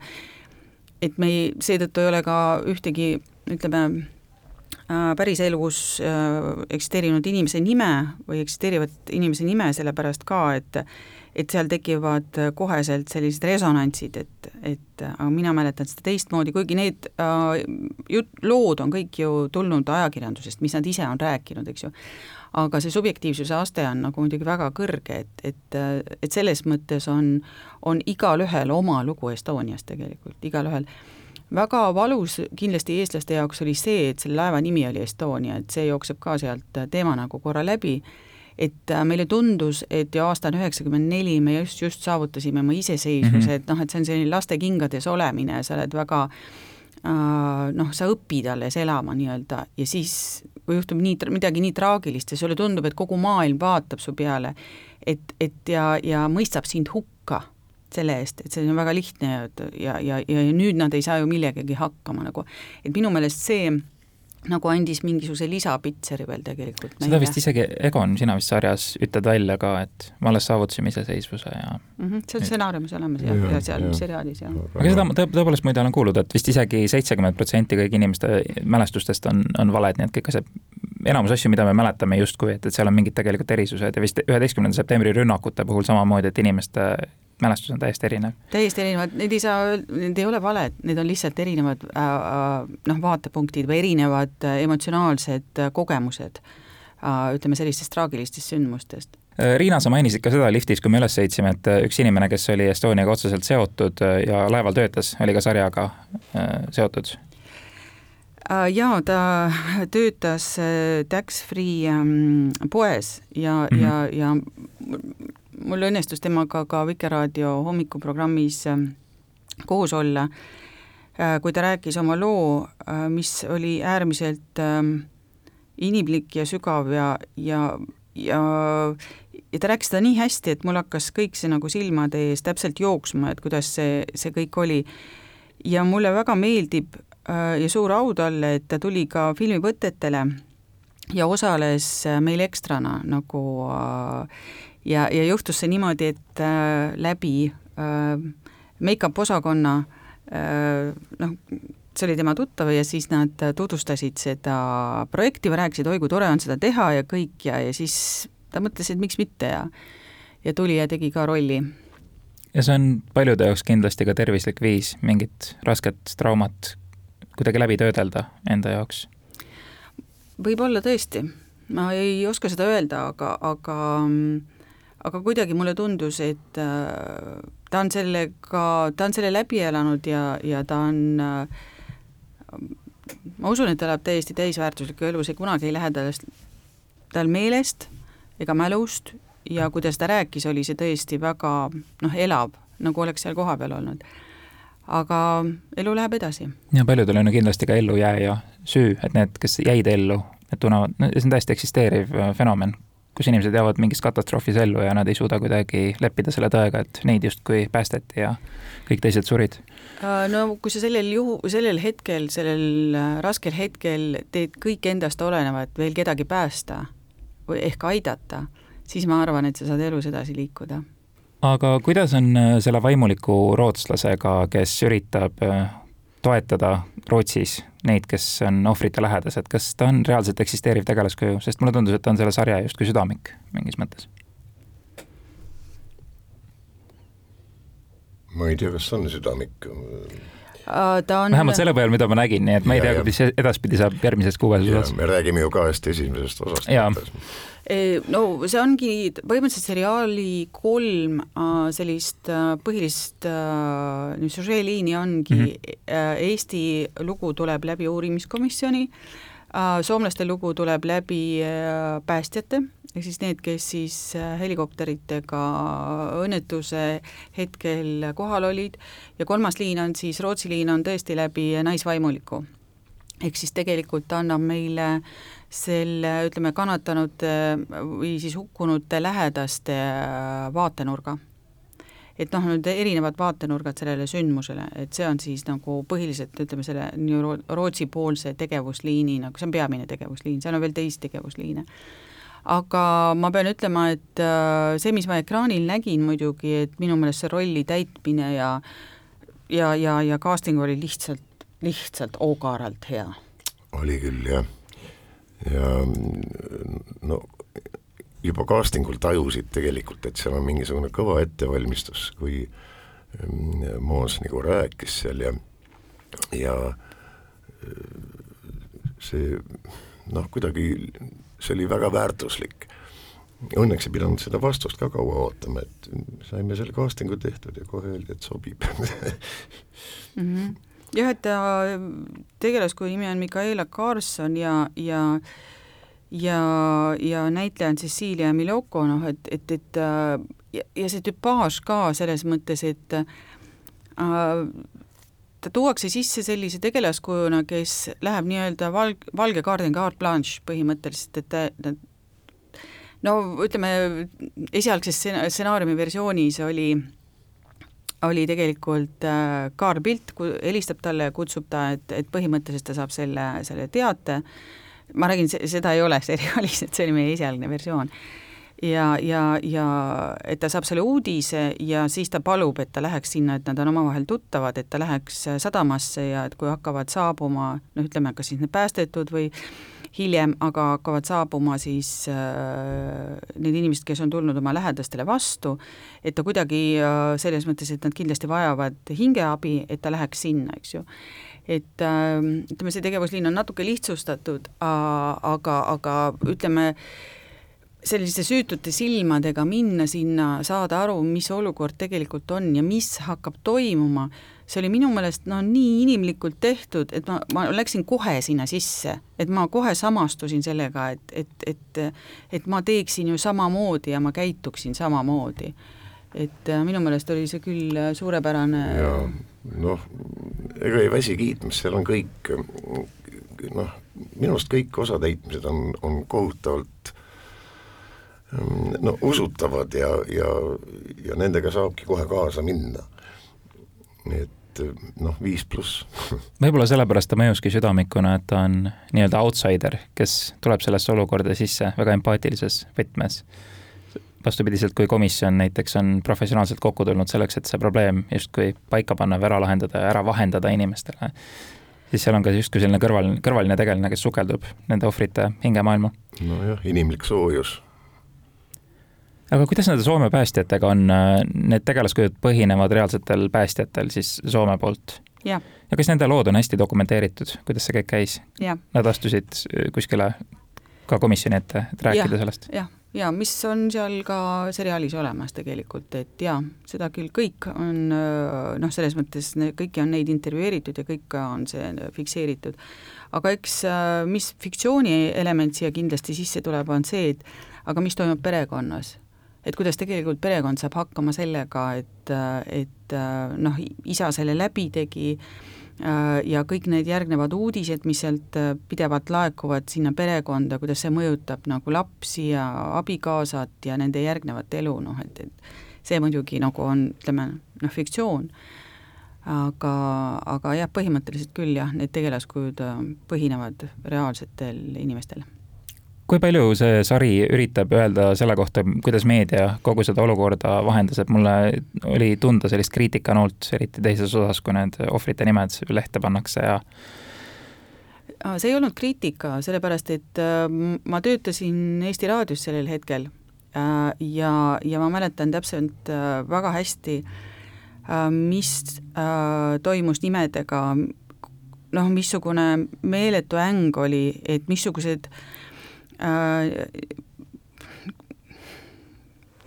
et me ei, seetõttu ei ole ka ühtegi, ütleme, päriselus eksisteerinud inimese nime või eksisteerivat inimese nime sellepärast ka, et et seal tekivad koheselt sellised resonantsid, et, et aga mina mäletan seda teistmoodi, kuigi need äh, jut-, lood on kõik ju tulnud ajakirjandusest, mis nad ise on rääkinud, eks ju. aga see subjektiivsuse aste on nagu muidugi väga kõrge, et, et, et selles mõttes on, on igalühel oma lugu Estoniast tegelikult, igalühel väga valus kindlasti eestlaste jaoks oli see, et selle laeva nimi oli Estonia, et see jookseb ka sealt teema nagu korra läbi et äh, meile tundus, et ju aasta on üheksakümmend neli, me just, just saavutasime oma iseseisvuse mm, -hmm. et noh, et see on selline laste kingades olemine, sa oled väga äh, noh, sa õpid alles elama nii-öelda ja siis, kui juhtub nii, midagi nii traagilist ja sulle tundub, et kogu maailm vaatab su peale, et, et ja, ja mõistab sind hukka selle eest, et see on väga lihtne ja, ja, ja, ja nüüd nad ei saa ju millegagi hakkama nagu, et minu meelest see nagu andis mingisuguse lisapitseri veel tegelikult. seda vist isegi, Egon, sina vist sarjas ütled välja ka, et me alles saavutasime iseseisvuse ja mm -hmm, see on stsenaariumis olemas jah, ja, ja seal ja. seriaalis jah. aga seda ma tõepoolest muide olen kuulnud, et vist isegi seitsekümmend protsenti kõigi inimeste mälestustest on, on valed, nii et kõik see enamus asju, mida me mäletame justkui, et, et seal on mingid tegelikult erisused ja vist üheteistkümnenda septembri rünnakute puhul samamoodi, et inimeste mälestus on täiesti erinev. täiesti erinevad, need ei saa, need ei ole valed, need on lihtsalt erinevad äh, äh, noh, vaatepunktid või erinevad äh, emotsionaalsed kogemused ütleme sellistest traagilistest sündmustest. Riina, sa mainisid ka seda liftis, kui me üles sõitsime, et üks inimene, kes oli Estoniaga otseselt seotud ja laeval töötas, oli ka sarjaga seotud jaa, ta töötas Tax Free ähm, poes ja mm, -hmm. ja, ja mul õnnestus temaga ka Vikerraadio hommikuprogrammis äh, koos olla, äh, kui ta rääkis oma loo, äh, mis oli äärmiselt ähm, inimlik ja sügav ja, ja, ja ja ta rääkis seda nii hästi, et mul hakkas kõik see nagu silmade ees täpselt jooksma, et kuidas see, see kõik oli. ja mulle väga meeldib ja suur au talle, et ta tuli ka filmivõtetele ja osales meil ekstrana nagu ja, ja juhtus see niimoodi, et äh, läbi äh, make-up osakonna äh, noh, see oli tema tuttav ja siis nad tutvustasid seda projekti või rääkisid, oi kui tore on seda teha ja kõik ja, ja siis ta mõtles, et miks mitte ja ja tuli ja tegi ka rolli. ja see on paljude jaoks kindlasti ka tervislik viis mingit rasket traumat kuidagi läbi töödelda enda jaoks? võib-olla tõesti, ma ei oska seda öelda, aga, aga mm, aga kuidagi mulle tundus, et äh, ta on sellega, ta on selle läbi elanud ja, ja ta on äh, ma usun, et ta elab täiesti täisväärtuslikku elu, see kunagi ei lähe talast, tal meelest ega mälust ja kui ta rääkis, oli see tõesti väga noh, elav, nagu oleks seal kohapeal olnud. aga elu läheb edasi. ja paljudel on ju kindlasti ka ellujääja süü, et need, kes jäid ellu, need tunnevad, see on täiesti eksisteeriv äh, fenomen, kus inimesed jäävad mingis katastroofis ellu ja nad ei suuda kuidagi leppida selle tõega, et neid justkui päästeti ja kõik teised surid. Äh, no kui sa sellel juhu, sellel hetkel, sellel äh, raskel hetkel teed kõik endast olenevat veel kedagi päästa või ehk aidata, siis ma arvan, et sa saad elus edasi liikuda. aga kuidas on äh, selle vaimuliku rootslasega, kes üritab toetada Rootsis neid, kes on ohvrite lähedased, kas ta on reaalselt eksisteeriv tegelaskuju, sest mulle tundus, et ta on selle sarja justkui südamik mingis mõttes. ma ei tea, kas on südamik ta on vähemalt selle põhjal, mida ma nägin, nii et ma ei ja, tea, mis edaspidi saab järgmises kuues osas. me räägime ju kahest esimesest osast no see ongi põhimõtteliselt seriaali kolm sellist põhilist süžeeliini ongi mm -hmm. Eesti lugu tuleb läbi uurimiskomisjoni, soomlaste lugu tuleb läbi päästjate, ehk siis need, kes siis helikopteritega õnnetuse hetkel kohal olid. Ja kolmas liin on siis, Rootsi liin on tõesti läbi naisvaimuliku. ehk siis tegelikult annab meile selle, ütleme, kannatanute või siis hukkunute lähedaste vaatenurga et noh, need erinevad vaatenurgad sellele sündmusele, et see on siis nagu põhiliselt ütleme, selle nii Rootsi-poolse tegevusliini nagu, see on peamine tegevusliin, seal on veel teisi tegevusliine. aga ma pean ütlema, et äh, see, mis ma ekraanil nägin muidugi, et minu meelest see rolli täitmine ja ja, ja, ja casting oli lihtsalt, lihtsalt ogaralt hea. oli küll, jah. ja no juba casting ul tajusid tegelikult, et seal on mingisugune kõva ettevalmistus, kui mm, Moos nagu rääkis seal ja, ja see noh, kuidagi see oli väga väärtuslik. Õnneks ei pidanud seda vastust ka kaua ootama, et saime selle casting'u tehtud ja kohe öeldi, et sobib mm. -hmm. jah, et ta tegelaskuju nimi on Mikaela Karlsson ja, ja ja, ja näitleja on Cecilia Miloko, noh et, et, et ja, ja see tüpaaž ka selles mõttes, et äh, ta tuuakse sisse sellise tegelaskujuna, kes läheb nii-öelda valg-, valge kaardiga carte blanche põhimõtteliselt, et ta, no ütleme, esialgses stsenaariumi versioonis oli oli tegelikult äh, Kaar Pilt, helistab talle ja kutsub ta, et, et põhimõtteliselt ta saab selle, selle teate. äh, ma räägin, seda ei ole seriaalis, et see oli meie esialgne versioon. ja, ja, ja et ta saab selle uudise ja siis ta palub, et ta läheks sinna, et nad on omavahel tuttavad, et ta läheks sadamasse ja et kui hakkavad saabuma, noh, ütleme, kas siis need päästetud või hiljem aga hakkavad saabuma siis äh, need inimesed, kes on tulnud oma lähedastele vastu, et ta kuidagi äh, selles mõttes, et nad kindlasti vajavad hingeabi, et ta läheks sinna, eks ju et ähm, ütleme, see tegevusliin on natuke lihtsustatud, aga, aga ütleme, selliste süütute silmadega minna sinna, saada aru, mis olukord tegelikult on ja mis hakkab toimuma, see oli minu meelest no nii inimlikult tehtud, et ma, ma läksin kohe sinna sisse, et ma kohe samastusin sellega, et, et, et et ma teeksin ju samamoodi ja ma käituksin samamoodi. et äh, minu meelest oli see küll suurepärane ja noh, ega ei väsi kiitmast, seal on kõik noh, minu arust kõik osatäitmised on, on kohutavalt no usutavad ja, ja, ja nendega saabki kohe kaasa minna. et noh, viis pluss võib-olla sellepärast ta mõjuski südamikuna, et ta on nii-öelda outsider, kes tuleb sellesse olukorda sisse väga empaatilises võtmes vastupidiselt, kui komisjon näiteks on professionaalselt kokku tulnud selleks, et see probleem justkui paika panna või ära lahendada ja ära vahendada inimestele, siis seal on ka justkui selline kõrvaline, kõrvaline tegelane, kes sukeldub nende ohvrite hingemaailma. nojah, inimlik soojus. aga kuidas nende Soome päästjatega on, need tegelaskujud põhinevad reaalsetel päästjatel siis Soome poolt? ja kas nende lood on hästi dokumenteeritud, kuidas see kõik käis? Nad astusid kuskile ka komisjoni ette, et rääkida ja, sellest? jah jaa, mis on seal ka seriaalis olemas tegelikult, et jaa, seda küll kõik on noh, selles mõttes kõiki on neid intervjueeritud ja kõik on see fikseeritud. aga eks mis fiktsiooni element siia kindlasti sisse tuleb, on see, et aga mis toimub perekonnas et kuidas tegelikult perekond saab hakkama sellega, et, et noh, isa selle läbi tegi ja kõik need järgnevad uudised, mis sealt äh, pidevalt laekuvad sinna perekonda, kuidas see mõjutab nagu lapsi ja abikaasat ja nende järgnevat elu, noh et, et see muidugi nagu on, ütleme noh, fiktsioon, aga, aga jah, põhimõtteliselt küll jah, need tegelaskujud äh, põhinevad reaalsetel inimestel kui palju see sari üritab öelda selle kohta, kuidas meedia kogu seda olukorda vahendas, et mulle oli tunda sellist kriitikanoolt, eriti teises osas, kui need ohvrite nimed lehte pannakse ja see ei olnud kriitika, sellepärast et äh, ma töötasin Eesti Raadios sellel hetkel äh, ja, ja ma mäletan täpselt äh, väga hästi, mis toimus nimedega, noh, missugune meeletu äng oli, et missugused äh, Äh,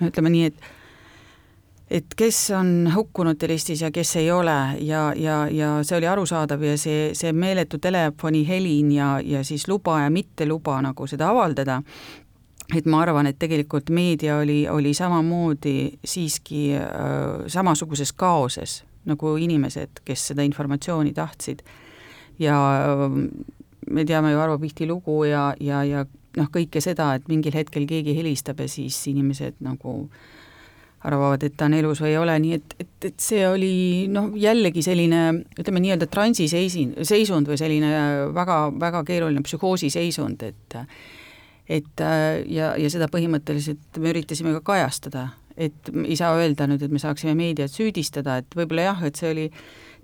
ütleme nii, et et kes on hukkunute listis ja kes ei ole ja, ja, ja see oli arusaadav ja see, see meeletu telefonihelin ja, ja siis luba ja mitteluba nagu seda avaldada, et ma arvan, et tegelikult meedia oli, oli samamoodi siiski äh, samasuguses kaoses nagu inimesed, kes seda informatsiooni tahtsid. ja äh, me teame ju Arvo Pihti lugu ja, ja, ja noh, kõike seda, et mingil hetkel keegi helistab ja siis inimesed nagu arvavad, et ta on elus või ei ole, nii et, et, et see oli noh, jällegi selline ütleme nii-öelda transiseisin-, seisund või selline väga, väga keeruline psühhoosiseisund, et et ja, ja seda põhimõtteliselt me üritasime ka kajastada, et ei saa öelda nüüd, et me saaksime meediat süüdistada, et võib-olla jah, et see oli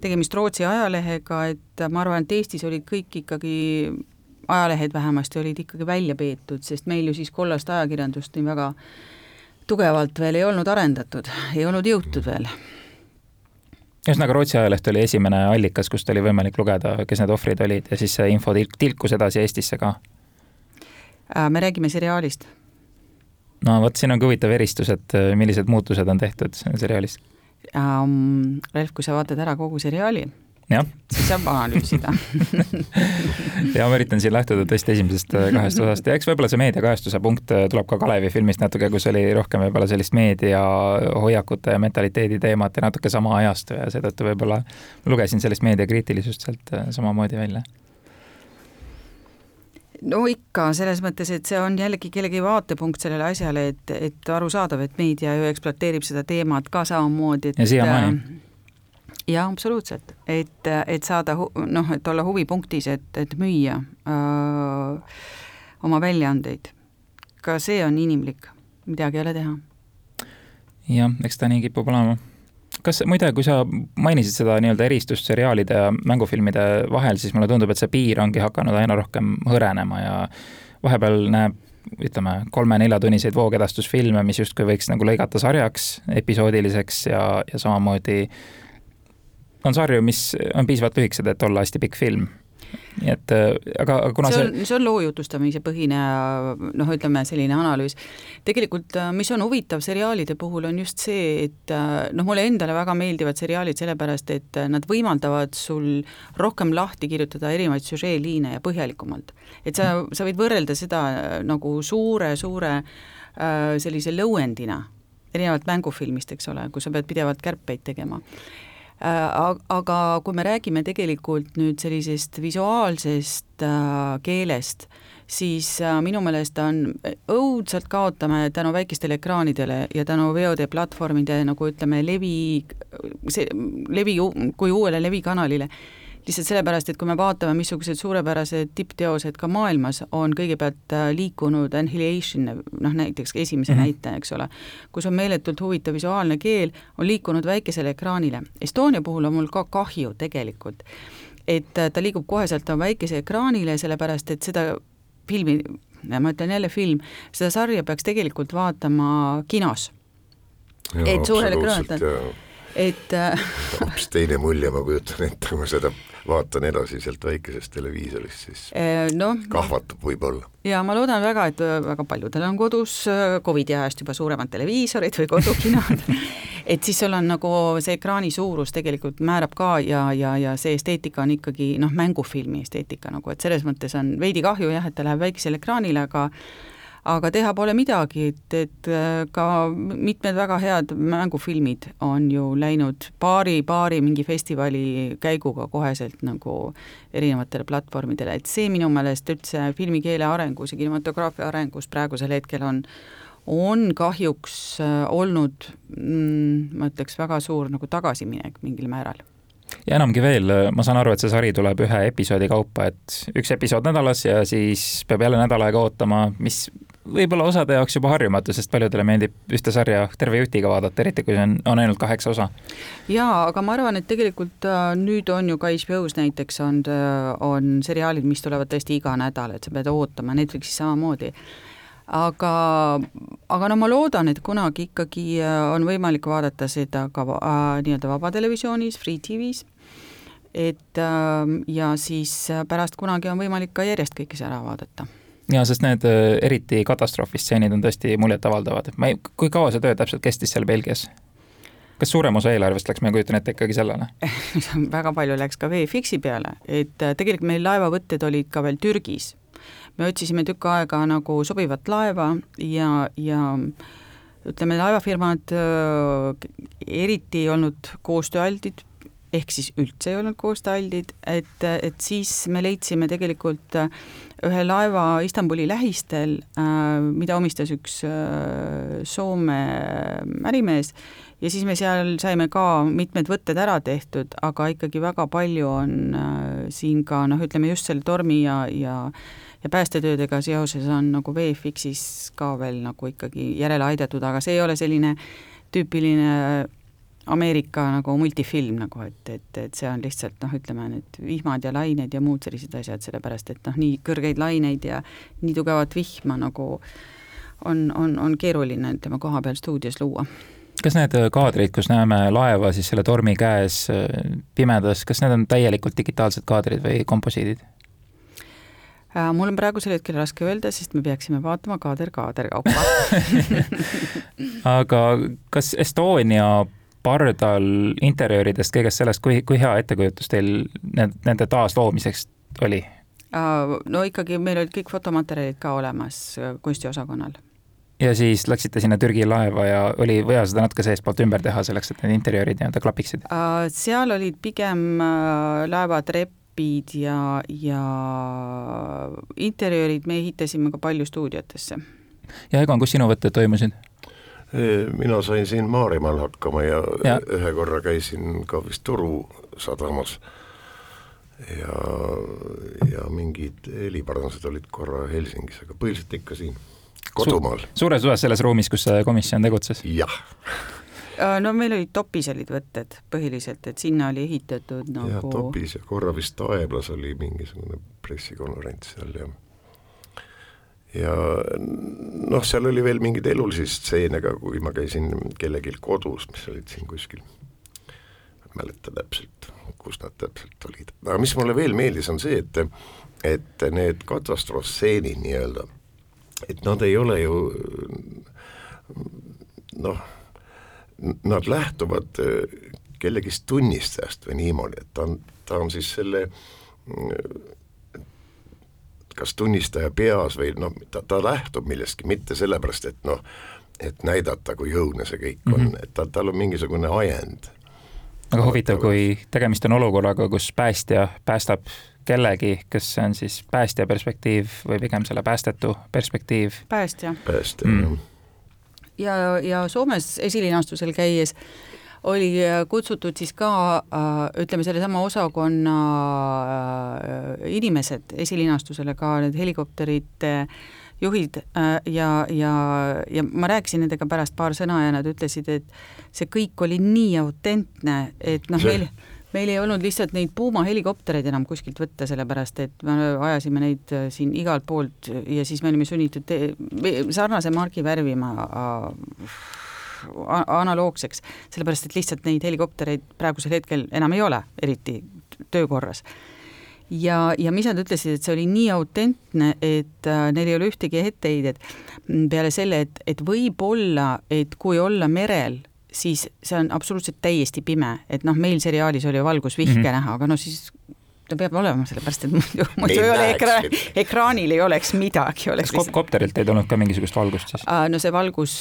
tegemist Rootsi ajalehega, et ma arvan, et Eestis olid kõik ikkagi ajalehed vähemasti olid ikkagi välja peetud, sest meil ju siis kollast ajakirjandust nii väga tugevalt veel ei olnud arendatud, ei olnud jõutud veel. ühesõnaga, Rootsi ajaleht oli esimene allikas, kust oli võimalik lugeda, kes need ohvrid olid ja siis see info tilk, tilkus edasi Eestisse ka? Äh, me räägime seriaalist. no vot, siin on ka huvitav eristus, et äh, millised muutused on tehtud seriaalis um,. Ralf, kui sa vaatad ära kogu seriaali siis saab analüüsida. Ja ma üritan siin lähtuda tõesti esimesest äh, kahest osast. Ja eks võib-olla see meediakajastuse punkt äh, tuleb ka Kalevi filmist natuke, kus oli rohkem võib-olla sellist meedia hoiakute ja mentaliteedi teemat ja natuke sama ajastu ja seetõttu võib-olla lugesin sellist meediakriitilisust sealt äh, samamoodi välja. No ikka, selles mõttes, et see on jällegi kellegi vaatepunkt sellele asjale, et, et arusaadav, et meedia ju ekspluateerib seda teemat ka samamoodi, et ja siiamaani jaa, absoluutselt, et, et saada noh, et olla huvipunktis, et, et müüa öö, oma väljaandeid. ka see on inimlik, midagi ei ole teha. jah, eks ta nii kipub olema. kas muide, kui sa mainisid seda nii-öelda eristust seriaalide ja mängufilmide vahel, siis mulle tundub, et see piir ongi hakanud aina rohkem hõrenema ja vahepeal näeb ütleme, kolme-neljatunniseid voogedastusfilme, mis justkui võiks nagu lõigata sarjaks, episoodiliseks ja, ja samamoodi on sarju, mis on piisavalt lühikesed, et olla hästi pikk film nii et äh, aga, aga kuna see on, see on loo jutustamise põhine noh, ütleme selline analüüs. tegelikult, äh, mis on huvitav seriaalide puhul, on just see, et äh, noh, mulle endale väga meeldivad seriaalid sellepärast, et nad võimaldavad sul rohkem lahti kirjutada erinevaid süžeeliine ja põhjalikumalt. et sa, sa võid võrrelda seda nagu suure-suure sellise lõuendina, erinevalt mängufilmist, eks ole, kus sa pead pidevalt kärpeid tegema aga kui me räägime tegelikult nüüd sellisest visuaalsest äh, keelest, siis äh, minu meelest on, õudselt kaotame tänu väikestele ekraanidele ja tänu VOD-platvormide nagu ütleme, levi, see levi, kui uuele levikanalile lihtsalt sellepärast, et kui me vaatame, missugused suurepärased tippteosed ka maailmas on kõigepealt äh, liikunud Annihilation, noh näiteks esimese mm -hmm. näite, eks ole, kus on meeletult huvitav visuaalne keel, on liikunud väikesele ekraanile. Estonia puhul on mul ka kahju tegelikult, et äh, ta liigub koheselt väikese ekraanile, sellepärast et seda filmi, ma ütlen jälle film, seda sarja peaks tegelikult vaatama kinos. et suurel ekraanil et äh, hoopis teine mulje, ma kujutan ette, kui ma seda vaatan edasi sealt väikesest televiisorist, siis äh, no, kahvatab võib-olla. ja ma loodan väga, et äh, väga paljudel on kodus Covidi ajast juba suuremad televiisorid või kodukinod et siis sul on nagu see ekraani suurus tegelikult määrab ka ja, ja, ja see esteetika on ikkagi noh, mängufilmi esteetika nagu, et selles mõttes on veidi kahju jah, et ta läheb väikesele ekraanile, aga aga teha pole midagi, et, et äh, ka mitmed väga head mängufilmid on ju läinud paari-paari mingi festivali käiguga koheselt nagu erinevatele platvormidele, et see minu meelest üldse filmikeele arengus ja kinematograafia arengus praegusel hetkel on on kahjuks äh, olnud mm, ma ütleks, väga suur nagu tagasiminek mingil määral. Ja enamgi veel, ma saan aru, et see sari tuleb ühe episoodi kaupa, et üks episood nädalas ja siis peab jälle nädal aega ootama, mis võib-olla osade jaoks juba harjumatu, sest paljudele meeldib ühte sarja terve jutiga vaadata, eriti kui see on, on ainult kaheksa osa. jaa, aga ma arvan, et tegelikult äh, nüüd on ju ka HBO-s näiteks on, äh, on seriaalid, mis tulevad tõesti iga nädal, et sa pead ootama, Netflixis samamoodi. Aga, aga no ma loodan, et kunagi ikkagi äh, on võimalik vaadata seda ka äh, nii-öelda vabatelevisionis, Free TV-s, et äh, ja siis pärast kunagi on võimalik ka järjest kõike see ära vaadata ja sest need äh, eriti katastroofistseenid on tõesti muljetavaldavad, ma ei, kui kaua see töö täpselt kestis seal Belgias? kas suurem osa eelarvest läks, ma kujutan ette, ikkagi sellele väga palju läks ka VFX-i peale, et äh, tegelikult meil laevavõtted olid ka veel Türgis. me otsisime tükk aega nagu sobivat laeva ja, ja ütleme, laevafirmad äh, eriti ei olnud koostööaldid, ehk siis üldse ei olnud koostööaldid, et, et siis me leidsime tegelikult äh, ühe laeva Istanbuli lähistel, mida omistas üks Soome ärimees. Ja siis me seal saime ka mitmed võtted ära tehtud, aga ikkagi väga palju on äh, siin ka noh, ütleme just selle tormi ja, ja ja päästetöödega seoses on nagu VFX-is ka veel nagu ikkagi järele aidatud, aga see ei ole selline tüüpiline Ameerika nagu multifilm nagu, et, et, et see on lihtsalt noh, ütleme need vihmad ja lained ja muud sellised asjad, sellepärast et noh, nii kõrgeid laineid ja nii tugevat vihma nagu on, on, on keeruline, ütleme, koha peal stuudios luua kas need kaadrid, kus näeme laeva siis selle tormi käes äh, pimedas, kas need on täielikult digitaalsed kaadrid või komposiidid? Äh, mul on praegusel hetkel raske öelda, sest me peaksime vaatama kaader kaader kaupa aga kas Estonia pardal interjööridest, kõigest sellest, kui, kui hea ettekujutus teil nende taasloomiseks oli? no ikkagi meil olid kõik fotomaterjalid ka olemas kunstiosakonnal ja siis läksite sinna Türgi laeva ja oli vaja seda natuke seestpoolt ümber teha selleks, et need interjöörid nii-öelda klapiksid? Äh, seal olid pigem äh, laevatrepid ja, ja interjöörid me ehitasime ka palju stuudiotesse. ja Egon, kus sinu võtted toimusid? Mina sain siin Maarjamäel hakkama ja, ja ühe korra käisin ka vist Turu sadamas ja, ja mingid heliparandused olid korra Helsingis, aga põhiliselt ikka siin kodumaal Su. suures osas selles ruumis, kus see komisjon tegutses? jah äh, no meil olid Topis olid võtted põhiliselt, et sinna oli ehitatud nagu jah, Topis ja korra vist Aeblas oli mingisugune pressikonverents seal ja ja noh, seal oli veel mingeid elulisi stseene ka, kui ma käisin kellelgi kodus, mis olid siin kuskil, ma ei mäleta täpselt, kus nad täpselt olid, aga mis mulle veel meeldis, on see, et et need katastroofstseenid nii-öelda et nad ei ole ju noh, nad lähtuvad äh, kellegist tunnistajast või niimoodi, et ta on, ta on siis selle kas tunnistaja peas või noh, ta, ta lähtub millestki, mitte sellepärast, et noh, et näidata, kui õudne see kõik on mm, -hmm. et ta, tal on mingisugune ajend. aga huvitav, kui tegemist on olukorraga, kus päästja päästab kellegi, kas see on siis päästja perspektiiv või pigem selle päästetu perspektiiv? päästja. päästja mm., jah ja, ja Soomes esilinastusel käies oli äh, kutsutud siis ka äh, ütleme, sellesama osakonna äh, inimesed esilinastusele, ka need helikopterite juhid ja, ja, ja ma rääkisin nendega pärast paar sõna ja nad ütlesid, et see kõik oli nii autentne, et noh, meil meil ei olnud lihtsalt neid Puma helikoptereid enam kuskilt võtta, sellepärast et me ajasime neid siin igalt poolt ja siis me olime sunnitud sarnase margi värvima analoogseks, sellepärast et lihtsalt neid helikoptereid praegusel hetkel enam ei ole, eriti töökorras ja, ja mis nad ütlesid, et see oli nii autentne, et äh, neil ei ole ühtegi etteheidet peale selle, et, et võib-olla, et kui olla merel siis see on absoluutselt täiesti pime, et noh, meil seriaalis oli valgusvihke mm -hmm. näha, aga no siis ta peab olema, sellepärast et muidu, muidu ei ole ekraan, ekraanil ei oleks midagi. kas lihtsalt... kopterilt ei tulnud ka mingisugust valgust siis? no see valgus,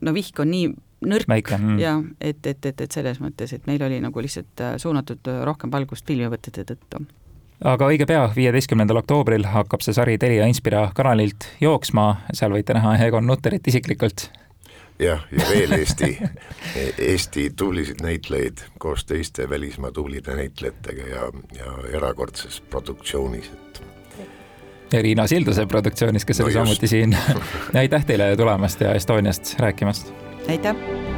no vihk on nii nõrk mm. ja et, et, et, et selles mõttes, et meil oli nagu lihtsalt äh, suunatud rohkem valgust filmivõtete tõttu aga õige pea, viieteistkümnendal oktoobril hakkab see sari Telia Inspira kanalilt jooksma, seal võite näha Egon Nutterit isiklikult jah, ja veel Eesti, Eesti tublisid näitlejaid koos teiste välismaa tublide näitlejatega ja, ja erakordses produktsioonis, et ja Riina Sildase produktsioonis, kes no oli just. samuti siin aitäh teile tulemast ja Estoniast rääkimast! aitäh!